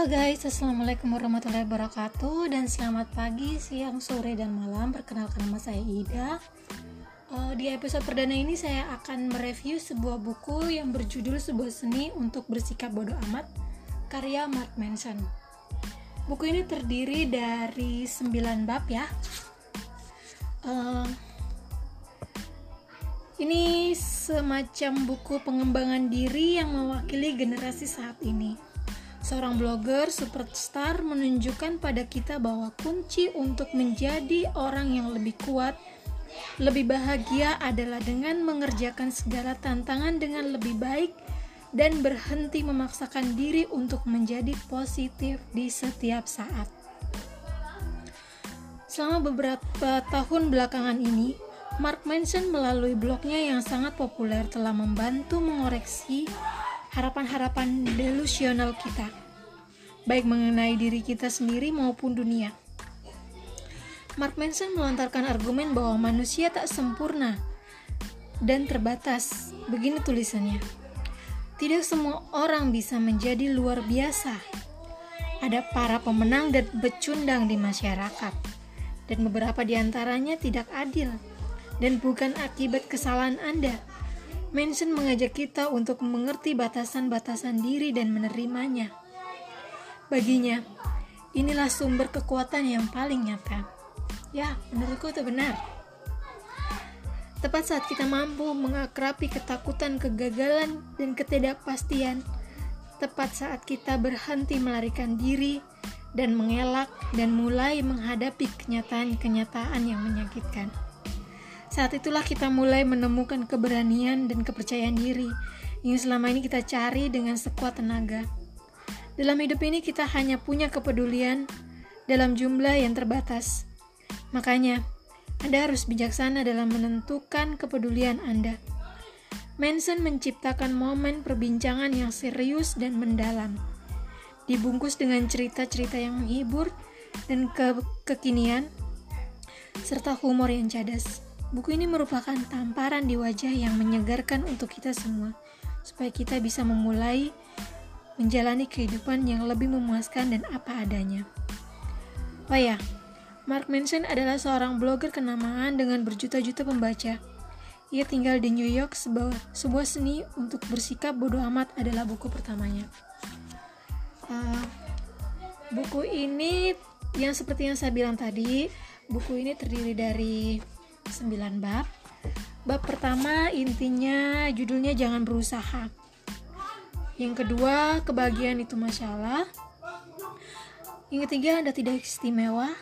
Halo guys, Assalamualaikum warahmatullahi wabarakatuh Dan selamat pagi, siang, sore, dan malam. Perkenalkan nama saya Ida. Uh, Di episode perdana ini saya akan mereview sebuah buku Yang berjudul sebuah seni untuk bersikap bodoh amat Karya Mark Manson. Buku ini terdiri dari 9 bab ya. Uh, Ini semacam buku pengembangan diri yang mewakili generasi saat ini Seorang blogger superstar menunjukkan pada kita bahwa kunci untuk menjadi orang yang lebih kuat, lebih bahagia adalah dengan mengerjakan segala tantangan dengan lebih baik dan berhenti memaksakan diri untuk menjadi positif di setiap saat. Selama beberapa tahun belakangan ini, Mark Manson melalui blognya yang sangat populer telah membantu mengoreksi harapan-harapan delusional kita, baik mengenai diri kita sendiri maupun dunia. Mark Manson melontarkan argumen bahwa manusia tak sempurna dan terbatas. Begini tulisannya. Tidak semua orang bisa menjadi luar biasa. Ada para pemenang dan becundang di masyarakat. Dan beberapa di antaranya tidak adil dan bukan akibat kesalahan Anda, Manson mengajak kita untuk mengerti batasan-batasan diri dan menerimanya. Baginya, inilah sumber kekuatan yang paling nyata. Ya, menurutku itu benar. Tepat saat kita mampu mengakrapi ketakutan, kegagalan, dan ketidakpastian, tepat saat kita berhenti melarikan diri dan mengelak dan mulai menghadapi kenyataan-kenyataan yang menyakitkan. Saat itulah kita mulai menemukan keberanian dan kepercayaan diri yang selama ini kita cari dengan sekuat tenaga. Dalam hidup ini kita hanya punya kepedulian dalam jumlah yang terbatas. Makanya, Anda harus bijaksana dalam menentukan kepedulian Anda. Manson menciptakan momen perbincangan yang serius dan mendalam. Dibungkus dengan cerita-cerita yang menghibur dan ke kekinian, serta humor yang cadas. Buku ini merupakan tamparan di wajah yang menyegarkan untuk kita semua, supaya kita bisa memulai menjalani kehidupan yang lebih memuaskan dan apa adanya. Oh ya, Mark Manson adalah seorang blogger kenamaan dengan berjuta-juta pembaca. Ia tinggal di New York, sebuah, sebuah seni untuk bersikap bodoh amat adalah buku pertamanya. Uh, buku ini yang seperti yang saya bilang tadi, buku ini terdiri dari 9 bab. Bab pertama intinya judulnya jangan berusaha. Yang kedua, kebahagiaan itu masalah. Yang ketiga, Anda tidak istimewa.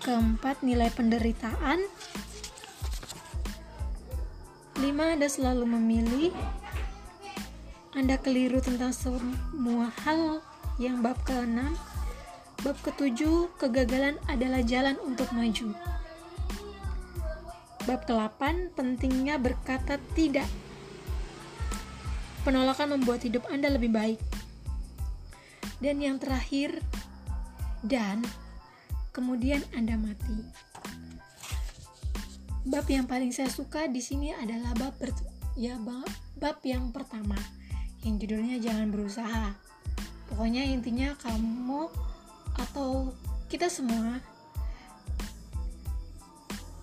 Keempat, nilai penderitaan. Lima, Anda selalu memilih. Anda keliru tentang semua hal yang bab keenam. Bab ketujuh, kegagalan adalah jalan untuk maju. Bab ke-8, pentingnya berkata tidak. Penolakan membuat hidup Anda lebih baik. Dan yang terakhir, dan kemudian Anda mati. Bab yang paling saya suka di sini adalah bab ya bab, bab yang pertama yang judulnya jangan berusaha. Pokoknya intinya kamu atau kita semua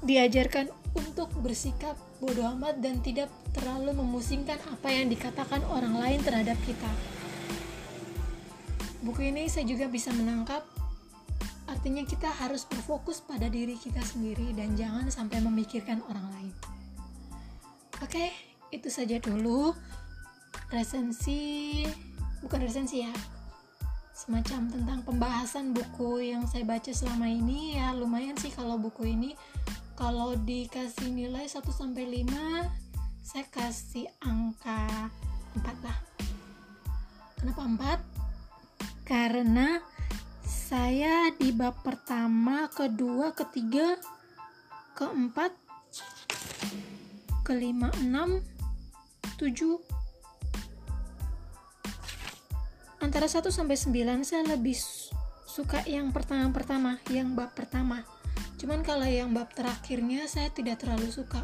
diajarkan untuk bersikap bodoh amat dan tidak terlalu memusingkan apa yang dikatakan orang lain terhadap kita. Buku ini saya juga bisa menangkap artinya kita harus berfokus pada diri kita sendiri dan jangan sampai memikirkan orang lain. Oke, itu saja dulu resensi bukan resensi ya. Semacam tentang pembahasan buku yang saya baca selama ini ya lumayan sih kalau buku ini kalau dikasih nilai 1 sampai 5 saya kasih angka 4 lah. Kenapa 4? karena saya di bab pertama, kedua, ketiga, keempat, kelima, enam, tujuh, antara 1 sampai 9 saya lebih suka yang pertama-pertama, yang bab pertama cuman kalau yang bab terakhirnya saya tidak terlalu suka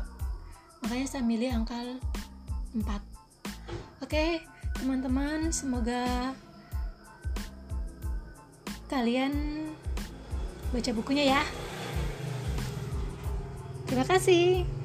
makanya saya milih angka 4 oke teman-teman semoga kalian baca bukunya ya. Terima kasih.